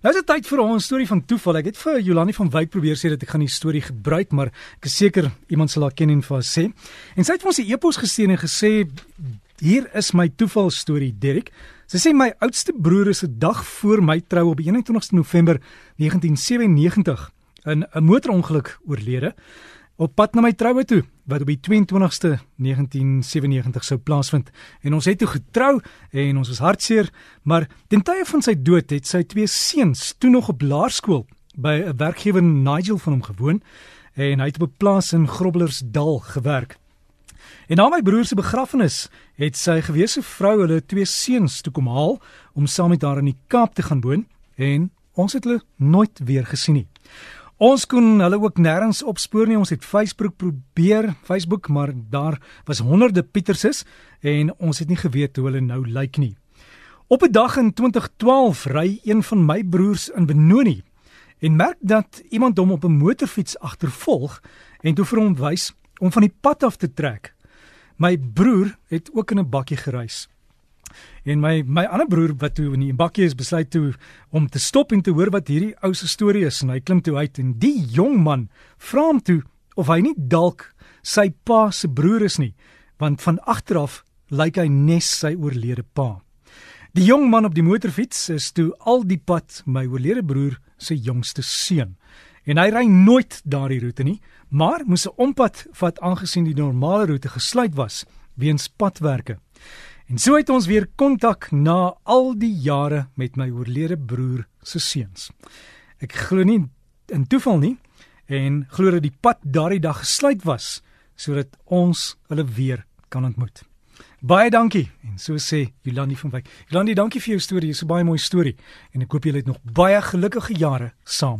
Nou is dit tyd vir ons storie van toeval. Ek het vir Jolani van Wyk probeer sê dat ek gaan die storie gebruik, maar ek is seker iemand sal haar ken en vir haar sê. En sy het vir ons 'n e-pos gestuur en gesê hier is my toeval storie, Derek. Sy sê my oudste broer is 'n dag voor my trou op 21 November 1997 in 'n motorongeluk oorlede op pad na my troue toe wat op die 22ste 1997 sou plaasvind. En ons het toe getrou en ons was hartseer maar ten tye van sy dood het sy twee seuns toe nog op laerskool by 'n werkgewer Nigel van hom gewoon en hy het op 'n plaas in Grobblersdal gewerk. En na my broer se begrafnis het sy gewese vrou hulle twee seuns toe kom haal om saam met haar in die Kaap te gaan woon en ons het hulle nooit weer gesien nie Ons kon hulle ook nêrens opspoor nie. Ons het Facebook probeer, Facebook, maar daar was honderde Pieterses en ons het nie geweet hoe hulle nou lyk nie. Op 'n dag in 2012 ry een van my broers in Benoni en merk dat iemand hom op 'n motorfiets agtervolg en toe vir hom wys om van die pad af te trek. My broer het ook in 'n bakkie gereis. En my my ander broer wat toe in die bakkie is besluit toe om te stop en te hoor wat hierdie ou se storie is en hy klim toe uit en die jong man vra hom toe of hy nie dalk sy pa se broer is nie want van agteraf lyk hy nes sy oorlede pa. Die jong man op die motorfiets is toe al die pad my oorlede broer se jongste seun. En hy ry nooit daardie roete nie, maar moes 'n ompad vat aangesien die normale roete gesluit was weens padwerke. En so het ons weer kontak na al die jare met my oorlede broer se seuns. Ek glo nie in toeval nie en glo dat die pad daardie dag gesluit was sodat ons hulle weer kan ontmoet. Baie dankie en so sê Jolandi van Wyk. Jolandi, dankie vir jou storie. Dis 'n baie mooi storie en ek hoop julle het nog baie gelukkige jare saam.